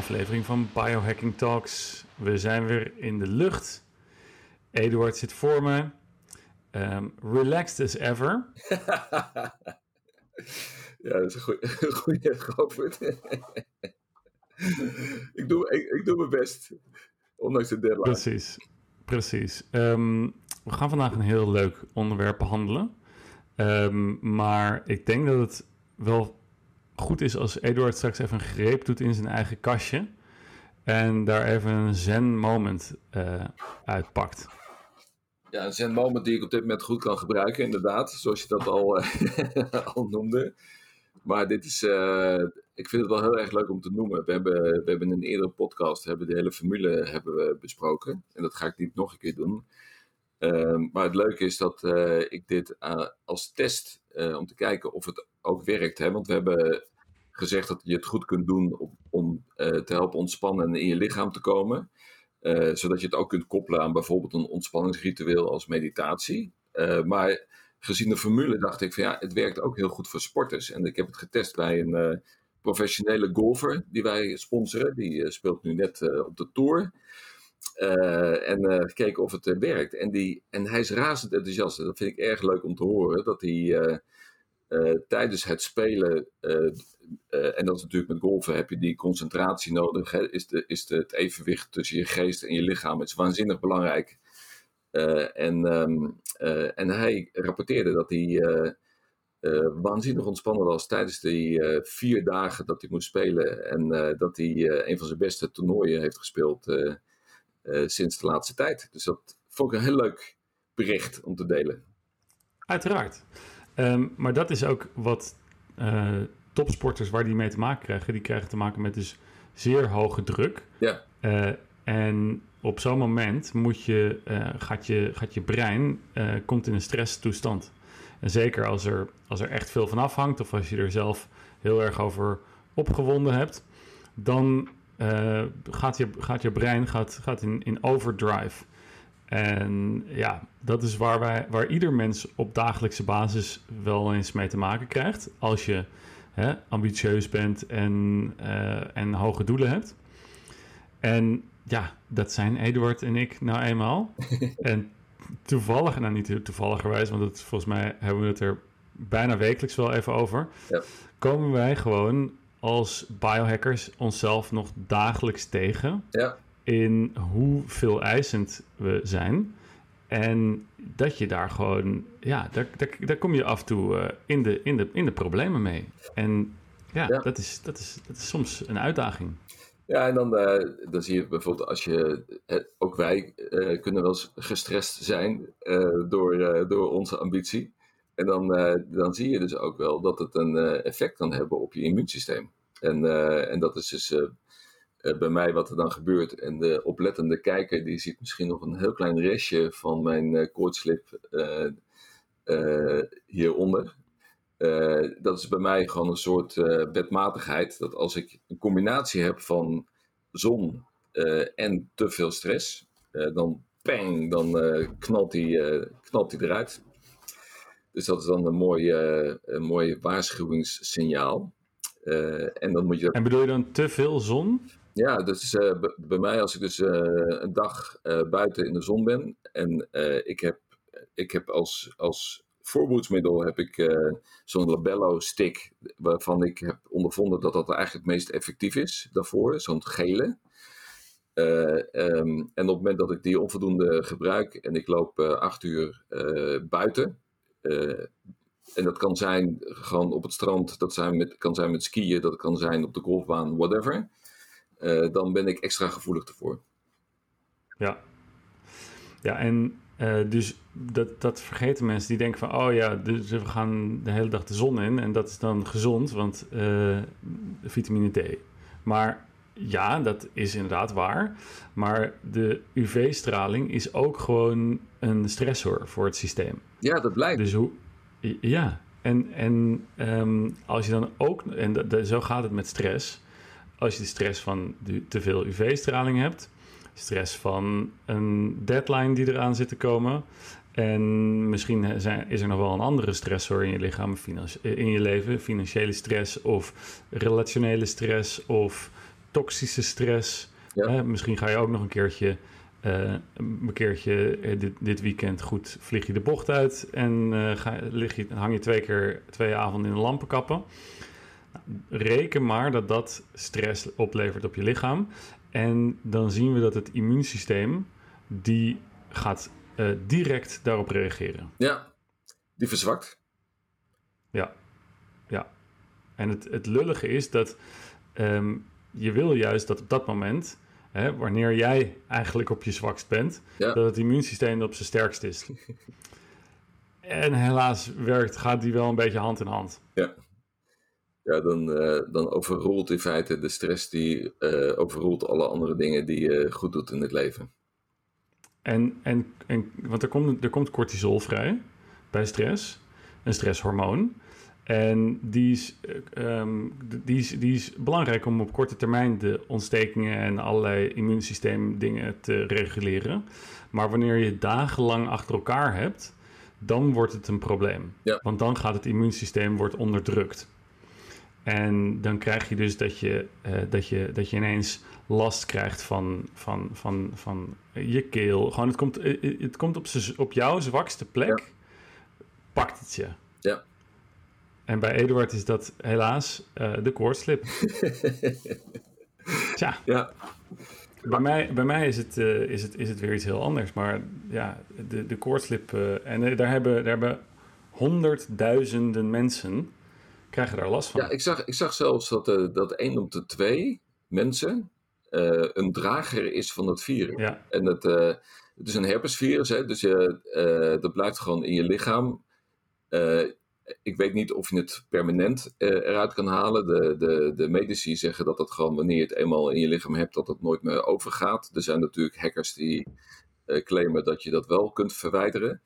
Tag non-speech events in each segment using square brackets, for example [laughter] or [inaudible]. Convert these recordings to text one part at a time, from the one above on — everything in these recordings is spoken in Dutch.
aflevering van Biohacking Talks. We zijn weer in de lucht. Eduard zit voor me. Ehm, relaxed as ever. [laughs] ja, dat is een goede, [laughs] goede [laughs] ik, doe, ik, ik, doe mijn best, ondanks de deadline. Precies, precies. Ehm, we gaan vandaag een heel leuk onderwerp behandelen. Ehm, maar ik denk dat het wel goed is als Eduard straks even een greep doet in zijn eigen kastje. En daar even een zen moment uh, uitpakt. Ja, een zen moment die ik op dit moment goed kan gebruiken, inderdaad. Zoals je dat al, uh, [laughs] al noemde. Maar dit is, uh, ik vind het wel heel erg leuk om te noemen. We hebben, we hebben in een eerdere podcast hebben de hele formule hebben we besproken. En dat ga ik niet nog een keer doen. Uh, maar het leuke is dat ik dit als test, om te kijken of het ook werkt. Hè? Want we hebben gezegd dat je het goed kunt doen om, om te helpen ontspannen en in je lichaam te komen. zodat je het ook kunt koppelen aan bijvoorbeeld een ontspanningsritueel als meditatie. maar gezien de formule dacht ik van ja, het werkt ook heel goed voor sporters. En ik heb het getest bij een professionele golfer die wij sponsoren. Die speelt nu net op de Tour. En gekeken of het werkt. En, die, en hij is razend enthousiast. Dat vind ik erg leuk om te horen. Dat hij tijdens het spelen, en dat is natuurlijk met golfen, heb je die concentratie nodig. Is de, is de, het evenwicht tussen je geest en je lichaam. Is waanzinnig belangrijk. en, um, en hij rapporteerde dat hij waanzinnig ontspannen was tijdens die vier dagen dat hij moest spelen. En dat hij een van zijn beste toernooien heeft gespeeld sinds de laatste tijd. Dus dat vond ik een heel leuk bericht om te delen. Uiteraard. Um, maar dat is ook wat uh, topsporters waar die mee te maken krijgen. Die krijgen te maken met dus zeer hoge druk. Ja. Uh, en op zo'n moment moet je, gaat, je, gaat je brein komt in een stresstoestand. En zeker als er, als er echt veel van afhangt, of als je er zelf heel erg over opgewonden hebt, dan gaat, je, gaat je brein gaat, gaat in, in overdrive. En ja, dat is waar, wij, waar ieder mens op dagelijkse basis wel eens mee te maken krijgt. Als je hè, ambitieus bent en, uh, en hoge doelen hebt. En ja, dat zijn Eduard en ik nou eenmaal. [laughs] en toevallig, nou niet toevalligerwijs, want het, volgens mij hebben we het er bijna wekelijks wel even over. Ja. Komen wij gewoon als biohackers onszelf nog dagelijks tegen ja. In hoe veel eisend we zijn. En dat je daar gewoon, ja, daar, daar, daar kom je af en toe uh, in, de, in, de, in de problemen mee. En ja, ja, Dat, is, dat, is, dat is soms een uitdaging. Ja, en dan, uh, dan zie je bijvoorbeeld als je, ook wij uh, kunnen wel eens gestrest zijn door, door onze ambitie. En dan, dan zie je dus ook wel dat het een effect kan hebben op je immuunsysteem. En, en dat is dus bij mij wat er dan gebeurt. En de oplettende kijker die ziet misschien nog een heel klein restje van mijn koortslip hieronder. dat is bij mij gewoon een soort wetmatigheid. Dat als ik een combinatie heb van zon en te veel stress, dan pang, dan knalt die, knalt die eruit. Dus dat is dan een mooi, uh, een waarschuwingssignaal. Uh, en, dan moet je... en bedoel je dan te veel zon? Ja, dus bij mij als ik dus een dag buiten in de zon ben en ik heb, ik heb als, als voorboedsmiddel heb ik zo'n labello stick waarvan ik heb ondervonden dat dat eigenlijk het meest effectief is daarvoor, zo'n gele. Um, en op het moment dat ik die onvoldoende gebruik en ik loop acht uur buiten, en dat kan zijn gewoon op het strand, dat zijn met, kan zijn met skiën, dat kan zijn op de golfbaan, whatever. Uh, dan ben ik extra gevoelig ervoor. Ja, ja en uh, dus dat, dat vergeten mensen die denken van, oh ja, dus we gaan de hele dag de zon in en dat is dan gezond, want vitamine D. Maar ja, dat is inderdaad waar. Maar de UV-straling is ook gewoon een stressor voor het systeem. Ja, dat blijkt. Dus hoe. Ja, en, en um, als je dan ook. En zo gaat het met stress. Als je de stress van te veel UV-straling hebt, stress van een deadline die eraan zit te komen. En misschien zijn, is er nog wel een andere stressor in je lichaam, in je leven, financiële stress of relationele stress of toxische stress. Ja. Misschien ga je ook nog een keertje, eh, een keertje eh, dit, dit weekend goed vlieg je de bocht uit en eh, ga, lig je, hang je twee keer twee avonden in de lampenkappen. Reken maar dat dat stress oplevert op je lichaam. En dan zien we dat het immuunsysteem die gaat eh, direct daarop reageren. Ja, die verzwakt. Ja, ja. En het, het lullige is dat ehm, je wil juist dat op dat moment, hè, wanneer jij eigenlijk op je zwakst bent, Ja. dat het immuunsysteem op zijn sterkst is. [laughs] en helaas werkt, gaat die wel een beetje hand in hand. Ja, dan, eh, dan overroelt in feite de stress die overroelt alle andere dingen die je goed doet in het leven. En, en, en want er komt, er komt cortisol vrij bij stress, een stresshormoon. En die is, eh, ehm, die, is, die is belangrijk om op korte termijn de ontstekingen en allerlei immuunsysteemdingen te reguleren. Maar wanneer je dagenlang achter elkaar hebt, dan wordt het een probleem. Ja. Want dan gaat het immuunsysteem wordt onderdrukt. En dan krijg je dus dat je, eh, dat je, dat je ineens last krijgt van, van, van, van je keel. Gewoon, het komt, eh, het komt op, op jouw zwakste plek, pakt het je. Ja. En bij Eduard is dat helaas eh, de koortslip. [laughs] Tja, Ja, bij mij, bij mij is, het, eh, is, het, is het weer iets heel anders. Maar ja, de, de koortslip... eh, en eh, daar hebben, daar hebben honderdduizenden mensen... krijgen daar last van. ja ik, zag, ik zag zelfs dat, eh, dat 1 op de 2 mensen eh, een drager is van het virus. Ja, En het, eh, het is een herpesvirus, hè, dus je, dat blijft gewoon in je lichaam. Ik weet niet of je het permanent eruit kan halen. De, de, de medici zeggen dat dat gewoon wanneer je het eenmaal in je lichaam hebt, dat het nooit meer overgaat. Er zijn natuurlijk hackers die claimen dat je dat wel kunt verwijderen.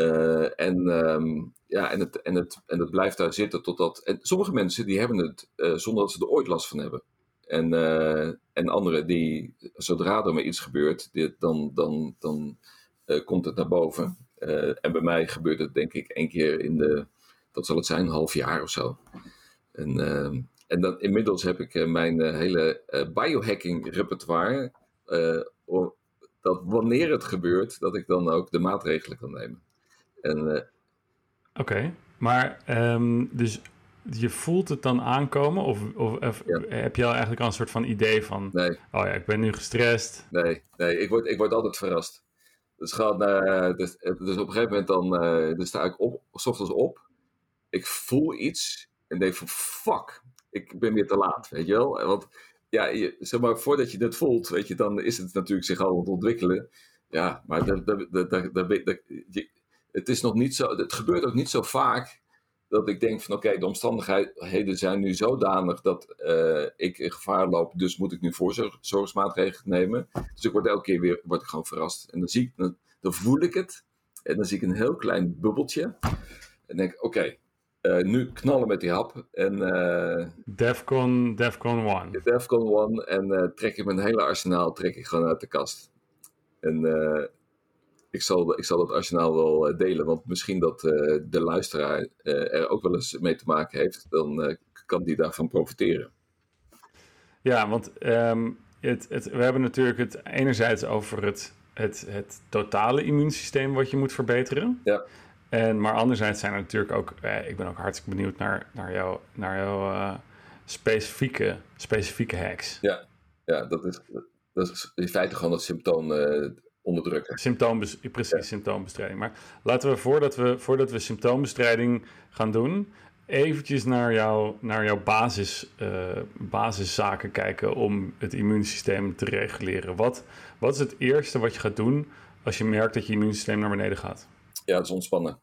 Eh, en, ehm, ja, en, het, en, het, en het blijft daar zitten totdat. En sommige mensen die hebben het eh, zonder dat ze er ooit last van hebben. En, eh, en anderen die, zodra er maar iets gebeurt, dit, dan, dan, dan komt het naar boven. En bij mij gebeurt het denk ik één keer in de, dat zal het zijn, een half jaar of zo. En, ehm, en dan, inmiddels heb ik mijn hele biohacking repertoire. dat wanneer het gebeurt, dat ik dan ook de maatregelen kan nemen. En eh, oké. Maar ehm, dus je voelt het dan aankomen? Of, of, of Ja. heb je al eigenlijk al een soort van idee van... nee, Oh ja, ik ben nu gestrest. Nee, nee ik, word, ik word altijd verrast. Dus, gaat naar, dus, dus op een gegeven moment dan, eh, dan sta ik op, s ochtends op. Ik voel iets en denk van fuck, ik ben weer te laat, weet je wel. Want ja, je, zeg maar, voordat je het voelt, weet je, dan is het natuurlijk zich al aan het ontwikkelen. Ja, maar dat, dat, dat, dat, dat- dat- je- het is nog niet zo, het gebeurt ook niet zo vaak dat ik denk van oké, de omstandigheden zijn nu zodanig dat eh, ik in gevaar loop, dus moet ik nu voorzorgsmaatregelen nemen. Dus ik word elke keer weer word ik gewoon verrast. En dan, zie ik, dan, dan voel ik het. En dan zie ik een heel klein bubbeltje. En denk oké, eh, nu knallen met die hap. En eh Defcon, Defcon 1. de Defcon One. En trek ik mijn hele arsenaal trek ik gewoon uit de kast. En ik, zal, ik zal dat arsenaal wel eh, delen. Want misschien dat eh, de luisteraar eh, er ook wel eens mee te maken heeft. Dan kan die daarvan profiteren. Ja, want ehm, het, het, we hebben natuurlijk het enerzijds over het, het, het totale immuunsysteem wat je moet verbeteren. Ja. En, maar anderzijds zijn er natuurlijk ook, eh, ik ben ook hartstikke benieuwd naar, naar jouw naar jouw eh, specifieke, specifieke hacks. Ja, dat is, dat is in feite gewoon het symptoom onderdrukken. Symptoombes precies, Ja. symptoombestrijding. Maar laten we voordat, we, voordat we symptoombestrijding gaan doen, eventjes naar, jou, naar jouw basis, eh, basiszaken kijken om het immuunsysteem te reguleren. Wat, wat is het eerste wat je gaat doen als je merkt dat je immuunsysteem naar beneden gaat? Ja, het is ontspannen.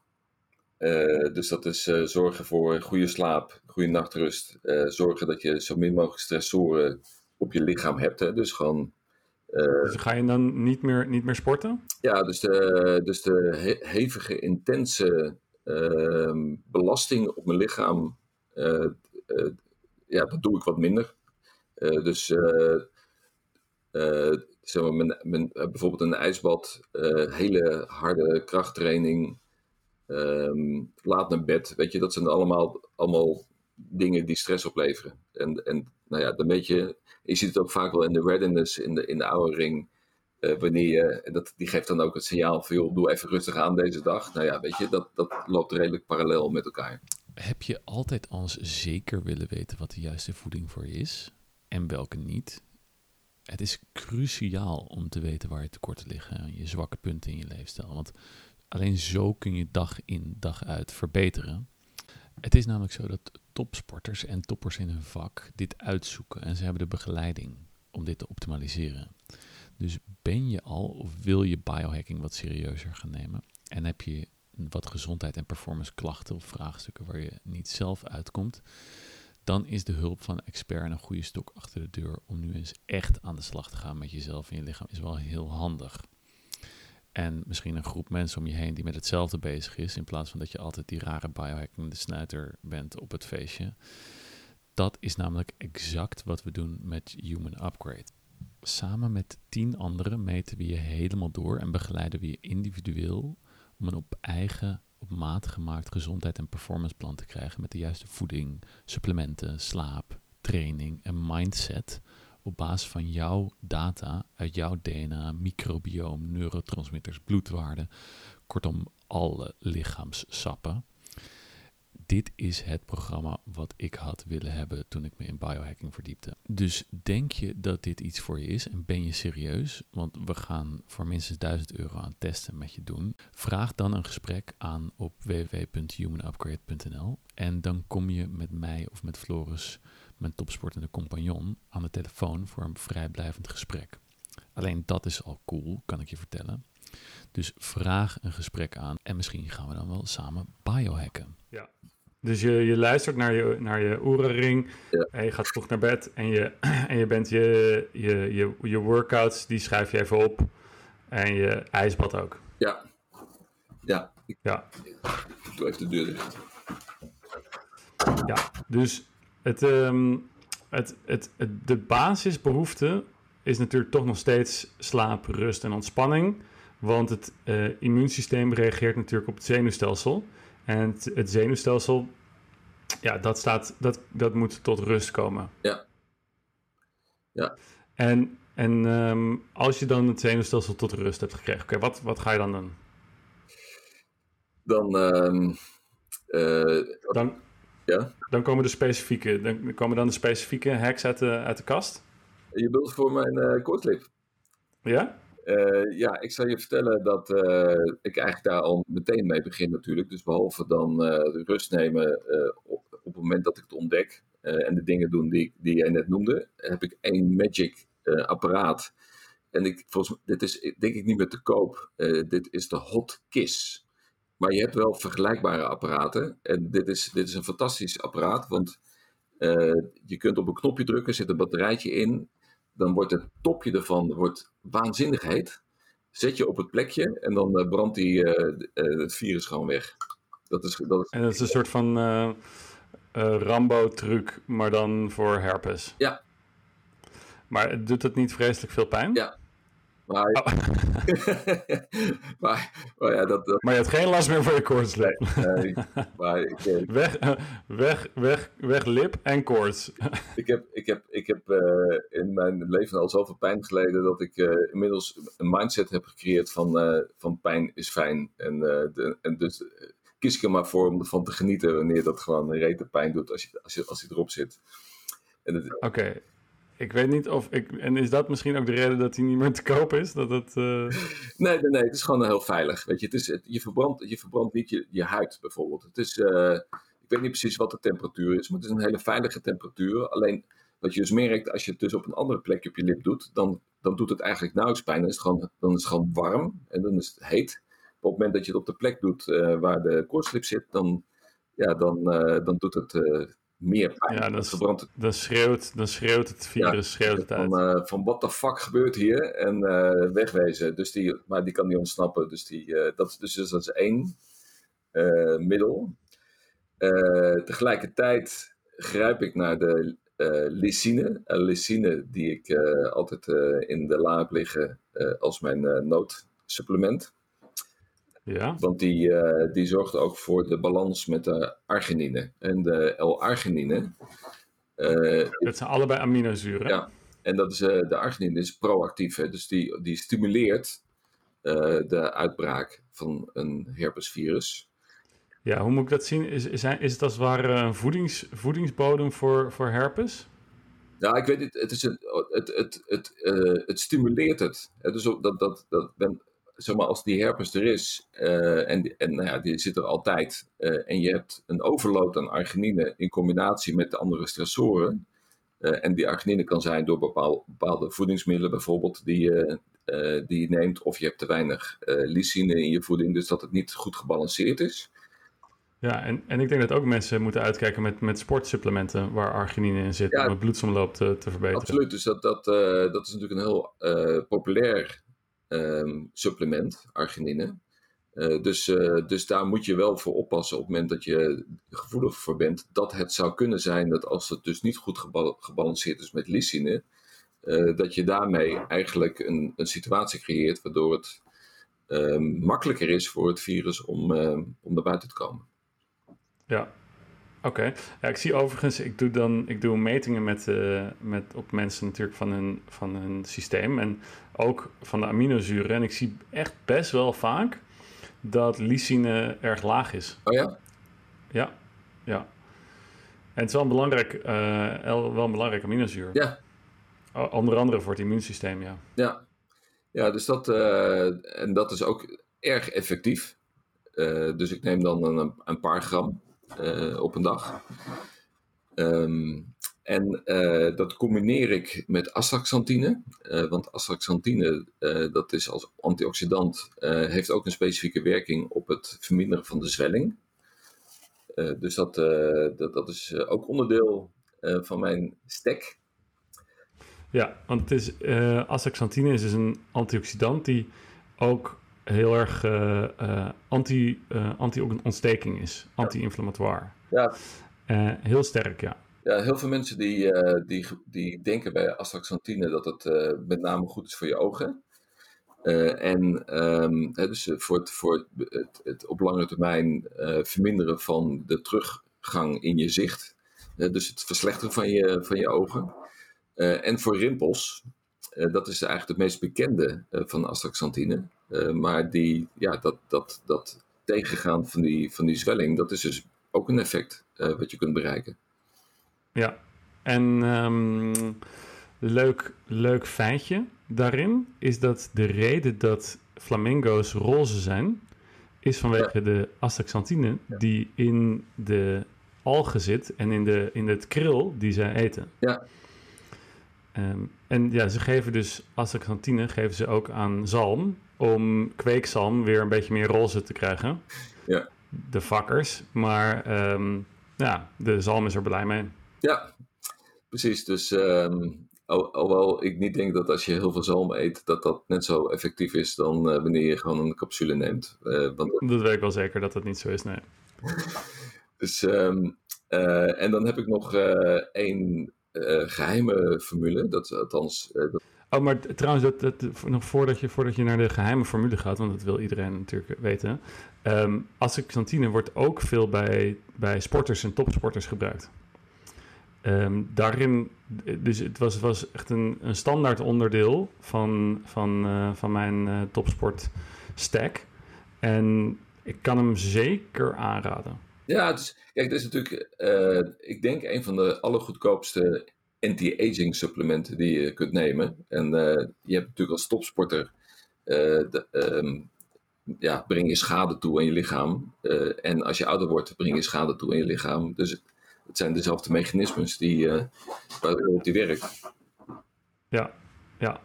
Eh, dus dat is eh, zorgen voor goede slaap, goede nachtrust. zorgen dat je zo min mogelijk stressoren op je lichaam hebt. Hè? Dus gewoon, Dus ga je dan niet meer, niet meer sporten? ja, dus de, dus de he- hevige, intense ehm, belasting op mijn lichaam, eh, eh, ja, dat doe ik wat minder. Eh, dus eh, eh, zeg maar, mijn, mijn, eh, bijvoorbeeld een ijsbad, eh, hele harde krachttraining, ehm, laat naar bed. Weet je, dat zijn allemaal, allemaal dingen die stress opleveren. En, en nou ja, dan weet je, je ziet het ook vaak wel in de readiness, in de, in de oude ring. Uh, wanneer je, dat, die geeft dan ook het signaal van, joh, doe even rustig aan deze dag. Nou ja, weet je, dat, dat loopt redelijk parallel met elkaar. Heb je altijd als zeker willen weten wat de juiste voeding voor je is en welke niet? Het is cruciaal om te weten waar je tekorten liggen, je zwakke punten in je leefstijl. Want alleen zo kun je dag in dag uit verbeteren. Het is namelijk zo dat topsporters en toppers in hun vak dit uitzoeken en ze hebben de begeleiding om dit te optimaliseren. Dus ben je al of wil je biohacking wat serieuzer gaan nemen en heb je wat gezondheid en performance klachten of vraagstukken waar je niet zelf uitkomt, dan is de hulp van een expert een goede stok achter de deur om nu eens echt aan de slag te gaan met jezelf en je lichaam is wel heel handig. En misschien een groep mensen om je heen die met hetzelfde bezig is, in plaats van dat je altijd die rare biohacking de snuiter bent op het feestje. Dat is namelijk exact wat we doen met Human Upgrade. Samen met tien anderen meten we je helemaal door en begeleiden we je individueel om een op eigen, op maat gemaakt gezondheid- en performanceplan te krijgen met de juiste voeding, supplementen, slaap, training en mindset op basis van jouw data uit jouw DNA, microbioom, neurotransmitters, bloedwaarden, kortom alle lichaamssappen. Dit is het programma wat ik had willen hebben toen ik me in biohacking verdiepte. Dus denk je dat dit iets voor je is en ben je serieus? Want we gaan voor minstens 1000 euro aan testen met je doen. Vraag dan een gesprek aan op www.humanupgrade.nl en dan kom je met mij of met Floris mijn topsportende compagnon aan de telefoon voor een vrijblijvend gesprek. Alleen dat is al cool, kan ik je vertellen. Dus vraag een gesprek aan en misschien gaan we dan wel samen biohacken. Ja, dus je, je luistert naar je, naar je oerenring ja. en je gaat vroeg naar bed en je, [clears throat] en je bent je, je, je, je workouts, die schrijf je even op en je ijsbad ook. Ja, ja. ja. Ik doe even de deur dicht. Ja, dus het, um, het, het, het, de basisbehoefte is natuurlijk toch nog steeds slaap, rust en ontspanning. Want het uh, immuunsysteem reageert natuurlijk op het zenuwstelsel. En het, het, zenuwstelsel, ja, dat, staat, dat, dat moet tot rust komen. Ja. Ja. En, en um, als je dan het zenuwstelsel tot rust hebt gekregen, oké, okay, wat, wat ga je dan doen? Dan, um, uh, dan, ja? Dan komen de specifieke, dan komen dan de specifieke hacks uit de, uit de kast? Je bedoelt voor mijn uh? Ja? Uh, ja, ik zal je vertellen dat uh, ik eigenlijk daar al meteen mee begin natuurlijk. Dus behalve dan rust nemen op, op, het moment dat ik het ontdek en de dingen doen die, die jij net noemde, heb ik één magic apparaat. En ik, volgens, dit is denk ik niet meer te koop. dit is de Hot Kiss. Maar je hebt wel vergelijkbare apparaten. En dit is, dit is een fantastisch apparaat, want uh, je kunt op een knopje drukken, zit een batterijtje in. Dan wordt het topje ervan wordt waanzinnig heet. Zet je op het plekje en dan uh, brandt die, uh, het virus gewoon weg. Dat is, dat is... En dat is een soort van Rambo-truc, maar dan voor herpes. Ja. Maar doet het niet vreselijk veel pijn? Ja, maar, oh. [laughs] maar, maar, ja, dat, dat, maar je hebt geen last meer van je koortslip. Nee, maar ik, [laughs] weg, weg, weg, weg lip en koorts. [laughs] ik heb, ik heb, ik heb uh, in mijn leven al zoveel pijn geleden dat ik uh, inmiddels een mindset heb gecreëerd van, uh, van pijn is fijn. En, de, en dus kies ik er maar voor om ervan te genieten wanneer dat gewoon een rete pijn doet als je, als je, als je erop zit. Oké. Okay. Ik weet niet of ik. En is dat misschien ook de reden dat hij niet meer te koop is? Dat het, uh... [laughs] nee, nee, nee. Het is gewoon heel veilig. Weet je, het is, je, verbrandt, je verbrandt niet je, je huid bijvoorbeeld. Het is. Uh, ik weet niet precies wat de temperatuur is, maar het is een hele veilige temperatuur. Alleen wat je dus merkt, als je het dus op een andere plekje op je lip doet, dan, dan doet het eigenlijk nauwelijks pijn. Dan is, het gewoon, dan is het gewoon warm en dan is het heet. op het moment dat je het op de plek doet uh, waar de koortslip zit, dan, ja, dan, dan doet het meer pijn. Ja, dan, verbrandt dan, schreeuwt, dan schreeuwt het virus ja, schreeuwt het van, uit. Uh, van wat de fuck gebeurt hier? En uh, wegwezen. Dus die, maar die kan niet ontsnappen. Dus, die, uh, dat, dus, dus dat is één middel. tegelijkertijd grijp ik naar de lysine. lysine die ik altijd in de la heb liggen als mijn noodsupplement. Ja. Want die, eh, die zorgt ook voor de balans met de arginine. En de L-arginine. eh, Dat zijn allebei aminozuren. Ja. en dat is, eh, de arginine is proactief. Hè? Dus die, die stimuleert eh, de uitbraak van een herpesvirus. Ja, hoe moet ik dat zien? Is, is, is het als het ware een voedings, voedingsbodem voor, voor herpes? Ja, ik weet niet. Het, is een, het, het, het, eh, het stimuleert het. Dus dat, dat, dat ben, zeg maar, als die herpes er is eh, en, die- en nou ja, die zit er altijd eh, en je hebt een overload aan arginine in combinatie met de andere stressoren. eh, en die arginine kan zijn door bepaal, bepaalde voedingsmiddelen bijvoorbeeld die je, die je neemt. Of je hebt te weinig lysine in je voeding, dus dat het niet goed gebalanceerd is. Ja, en, en ik denk dat ook mensen moeten uitkijken met, met sportsupplementen waar arginine in zit Ja. om het bloedsomloop te, te verbeteren. Absoluut, dus dat, dat, dat is natuurlijk een heel populair ehm, supplement, arginine. Eh, dus, eh, dus daar moet je wel voor oppassen op het moment dat je gevoelig voor bent. Dat het zou kunnen zijn dat als het dus niet goed gebal- gebalanceerd is met lysine, eh, dat je daarmee eigenlijk een, een situatie creëert waardoor het ehm, makkelijker is voor het virus om, ehm, om naar buiten te komen. Ja, oké. Ja, ik zie overigens, ik doe dan ik doe metingen met, eh, met, op mensen natuurlijk van hun, van hun systeem en ook van de aminozuren. En ik zie echt best wel vaak dat lysine erg laag is. Oh ja? Ja, ja. En het is wel een belangrijk, eh, el- wel een belangrijk aminozuur. Ja, Onder andere voor het immuunsysteem, ja. Ja, ja dus dat, eh, en dat is ook erg effectief. Dus ik neem dan een, een paar gram op een dag. Ehm, en eh, dat combineer ik met astaxanthine. Eh, want astaxanthine, eh, dat is als antioxidant, eh, heeft ook een specifieke werking op het verminderen van de zwelling. Eh, dus dat, eh, dat, dat is eh, ook onderdeel eh, van mijn stack. Ja, want het is, eh astaxanthine is dus een antioxidant die ook heel erg eh, eh, anti, eh, anti-ontsteking is, anti-inflammatoire. Ja, heel sterk, ja. Ja, heel veel mensen die, die, die denken bij astaxanthine dat het met name goed is voor je ogen. En ehm, hè, dus voor, het, voor het, het, op lange termijn verminderen van de teruggang in je zicht. Dus het verslechteren van je, van je ogen. En voor rimpels, dat is eigenlijk het meest bekende van astaxanthine. Eh, maar die, ja, dat, dat, dat tegengaan van die, van die zwelling, dat is dus ook een effect eh, wat je kunt bereiken. Ja, en ehm, leuk, leuk feitje daarin is dat de reden dat flamingo's roze zijn, is vanwege de astaxantine die in de algen zit en in, de, in het kril die zij eten. Ja. Ehm, en ja, ze geven dus astaxantine geven ze ook aan zalm om kweekzalm weer een beetje meer roze te krijgen. Ja. De vakkers, maar ehm, ja, de zalm is er blij mee. Ja, precies. Dus ehm, al, alhoewel ik niet denk dat als je heel veel zalm eet, dat dat net zo effectief is dan eh, wanneer je gewoon een capsule neemt. Eh, want, Dat weet ik wel zeker dat dat niet zo is, nee. [laughs] dus, ehm, eh, en dan heb ik nog één eh, geheime formule. Dat althans, dat, Oh, maar trouwens, dat, nog voordat je, voordat je naar de geheime formule gaat, want dat wil iedereen natuurlijk weten. ehm astaxantine wordt ook veel bij, bij sporters en topsporters gebruikt. Ehm, daarin, dus het was, was echt een, een standaard onderdeel van, van, eh, van mijn eh, topsport stack. En ik kan hem zeker aanraden. ja, het is, kijk, dit is natuurlijk, eh, ik denk, een van de allergoedkoopste anti-aging supplementen die je kunt nemen. En eh, je hebt natuurlijk als topsporter, eh, de, ehm, ja, breng je schade toe aan je lichaam. Eh, en als je ouder wordt, breng je schade toe aan je lichaam. Dus het zijn dezelfde mechanismes die, waarop die werkt. Ja, ja.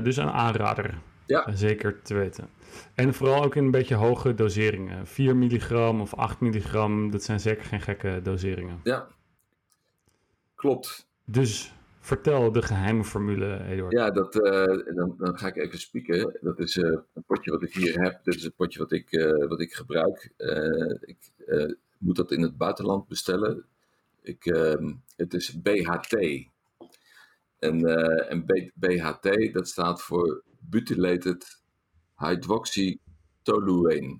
Dus een aanrader. Ja. Zeker te weten. En vooral ook in een beetje hoge doseringen. 4 milligram of 8 milligram, dat zijn zeker geen gekke doseringen. Ja, klopt. Dus vertel de geheime formule, Eduard. Ja, dat, eh, dan, dan ga ik even spieken. Dat is eh, een potje wat ik hier heb. Dit is het potje wat ik, eh, wat ik gebruik. Ik moet dat in het buitenland bestellen. Ik, ehm, het is BHT. En, en B- BHT, dat staat voor Butylated Toluene.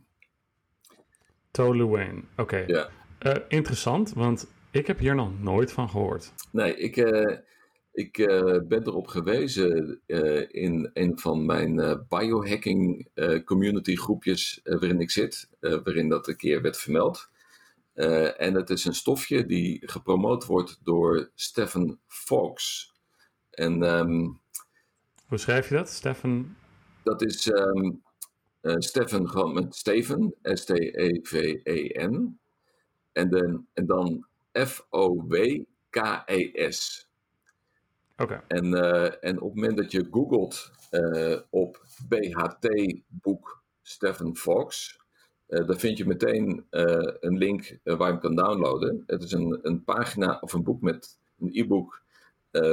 Toluene, oké. Ja. Uh, interessant, want ik heb hier nog nooit van gehoord. Nee, ik, uh, ik uh, ben erop gewezen in een van mijn biohacking community groepjes waarin ik zit, waarin dat een keer werd vermeld. en het is een stofje die gepromoot wordt door Stephen Fox. En, um, Hoe schrijf je dat, Stephen? Dat is um, Stephen gewoon met Steven, S-T-E-V-E-N. En, dan en dan F-O-W-K-E-S. Oké. En, uh, en op het moment dat je googelt uh, op BHT-boek Stephen Fox, uh, dan vind je meteen een link waar je hem kan downloaden. Het is een, een pagina of een boek met een e-book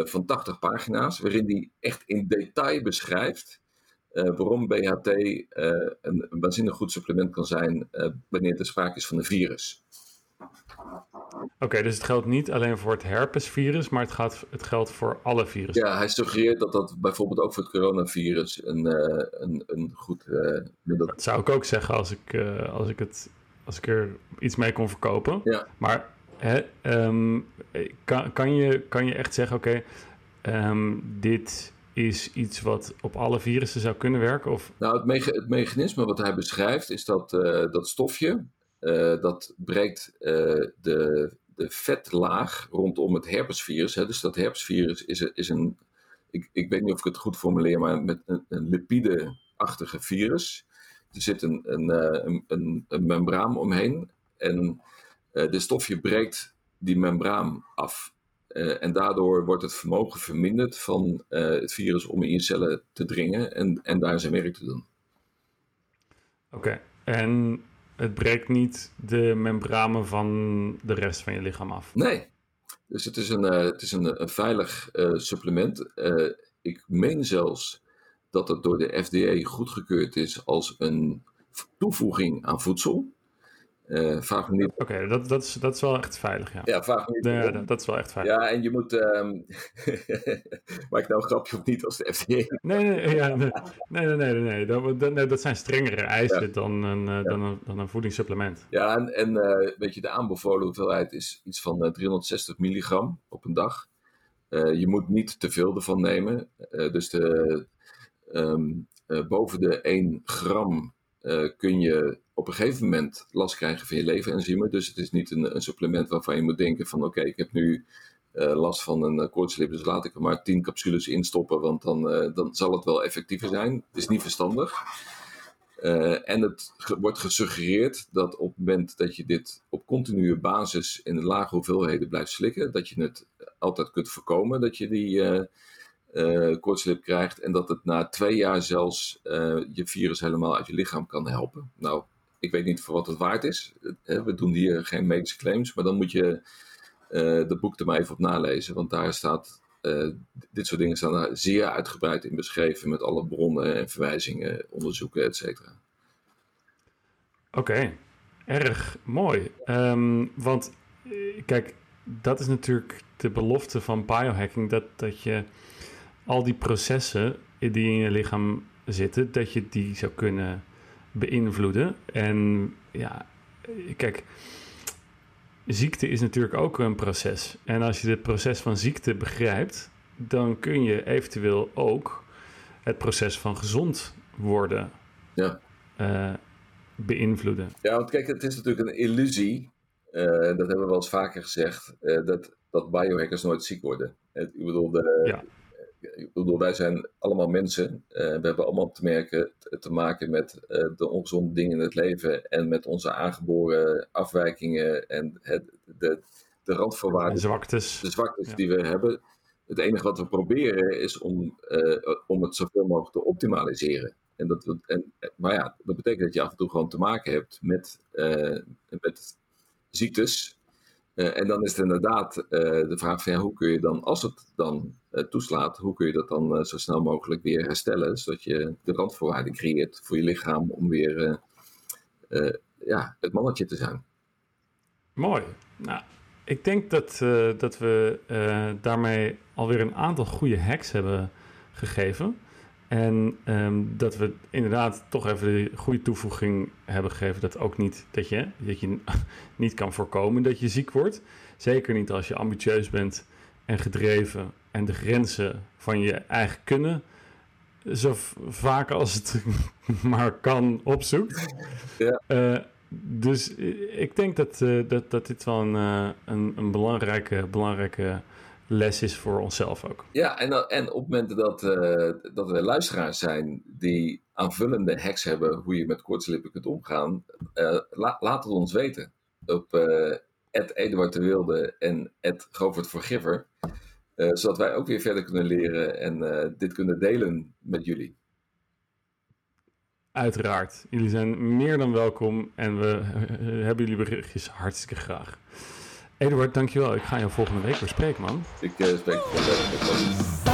van 80 pagina's, waarin hij echt in detail beschrijft waarom BHT een, een waanzinnig goed supplement kan zijn wanneer er sprake is van een virus. Oké, dus het geldt niet alleen voor het herpesvirus, maar het, gaat, het geldt voor alle virussen. Ja, hij suggereert dat dat bijvoorbeeld ook voor het coronavirus een, uh, een, een goed uh, middel Dat zou ik ook zeggen als ik, uh, als ik, het, als ik er iets mee kon verkopen. Ja. Maar hè, um, kan, kan, je, kan je echt zeggen, oké, okay, um, dit is iets wat op alle virussen zou kunnen werken? Of? Nou, het, me het mechanisme wat hij beschrijft is dat dat stofje, uh, dat breekt uh, de, de vetlaag rondom het herpesvirus. Hè. Dus dat herpesvirus is, is een, ik, ik weet niet of ik het goed formuleer, maar met een, een lipide-achtige virus. Er zit een, een, een, een, een membraan omheen en uh, de stofje breekt die membraan af. en daardoor wordt het vermogen verminderd van het virus om in je cellen te dringen en, en daar zijn werk te doen. Oké, en het breekt niet de membranen van de rest van je lichaam af. Nee. Dus het is een, uh, het is een, een veilig uh, supplement. Uh, ik meen zelfs dat het door de FDA goedgekeurd is als een toevoeging aan voedsel. Uh, vraag me niet. Oké, okay, dat, dat, is, dat is wel echt veilig, ja. Ja, me niet. Ja, dat, dat, is wel echt veilig. Ja, en je moet. Um... [laughs] Maak ik nou een grapje of niet als de FDA? Nee, nee, ja, nee, nee, nee. Dat, dat, dat zijn strengere eisen ja. dan, een, ja. dan, een, dan een voedingssupplement. Ja, en, en uh, weet je, de aanbevolen hoeveelheid is iets van 360 milligram op een dag. je moet niet te veel ervan nemen. dus de, um, boven de 1 gram kun je op een gegeven moment last krijgen van je levenenzymen. Dus het is niet een, een supplement waarvan je moet denken van oké, ik heb nu uh, last van een uh, koortslip, dus laat ik er maar 10 capsules instoppen, want dan, uh, dan zal het wel effectiever zijn. Het is niet verstandig. en het wordt gesuggereerd dat op het moment dat je dit op continue basis in lage hoeveelheden blijft slikken, dat je het altijd kunt voorkomen dat je die koortslip krijgt en dat het na twee jaar zelfs je virus helemaal uit je lichaam kan helpen. Nou, ik weet niet voor wat het waard is. We doen hier geen medische claims, maar dan moet je uh, boek er maar even op nalezen. Want daar staat, uh, dit soort dingen staan daar zeer uitgebreid in beschreven met alle bronnen en verwijzingen, onderzoeken, et cetera. Oké, erg mooi. Um, want kijk, dat is natuurlijk de belofte van biohacking, dat, dat je al die processen die in je lichaam zitten, dat je die zou kunnen beïnvloeden. En ja, kijk, ziekte is natuurlijk ook een proces. En als je het proces van ziekte begrijpt, dan kun je eventueel ook het proces van gezond worden ja. uh, beïnvloeden. Ja, want kijk, het is natuurlijk een illusie. Uh, dat hebben we wel eens vaker gezegd. Uh, dat, dat biohackers nooit ziek worden. ik bedoel, de, ja ik bedoel, wij zijn allemaal mensen. Uh, we hebben allemaal te, merken, te maken met uh, de ongezonde dingen in het leven en met onze aangeboren afwijkingen en het, de, de randvoorwaarden. De zwaktes. De zwaktes ja. die we hebben. Het enige wat we proberen is om, uh, om het zoveel mogelijk te optimaliseren. En dat, en, maar ja, dat betekent dat je af en toe gewoon te maken hebt met, met ziektes en dan is het inderdaad de vraag van ja, hoe kun je dan, als het dan toeslaat, hoe kun je dat dan zo snel mogelijk weer herstellen, zodat je de randvoorwaarden creëert voor je lichaam om weer ja, het mannetje te zijn. Mooi. Nou, ik denk dat, dat we daarmee alweer een aantal goede hacks hebben gegeven. En ehm, dat we inderdaad toch even de goede toevoeging hebben gegeven dat ook niet dat je, dat je [laughs] niet kan voorkomen dat je ziek wordt. Zeker niet als je ambitieus bent en gedreven en de grenzen van je eigen kunnen zo vaak als het [laughs] maar kan opzoekt. Ja. Uh, dus ik denk dat, uh, dat, dat dit wel een, uh, een, een, belangrijke, belangrijke les is voor onszelf ook. Ja, en, en op momenten dat, dat er luisteraars zijn die aanvullende hacks hebben hoe je met kortslippen kunt omgaan, la, laat het ons weten. Op Eduard de Wilde en Govert Vergiver. Uh, zodat wij ook weer verder kunnen leren en uh, dit kunnen delen met jullie. Uiteraard. Jullie zijn meer dan welkom en we uh, [laughs] hebben jullie berichtjes hartstikke graag. Eduard, dankjewel. Ik ga jou volgende week weer spreken, man. Ik spreek je volgende week.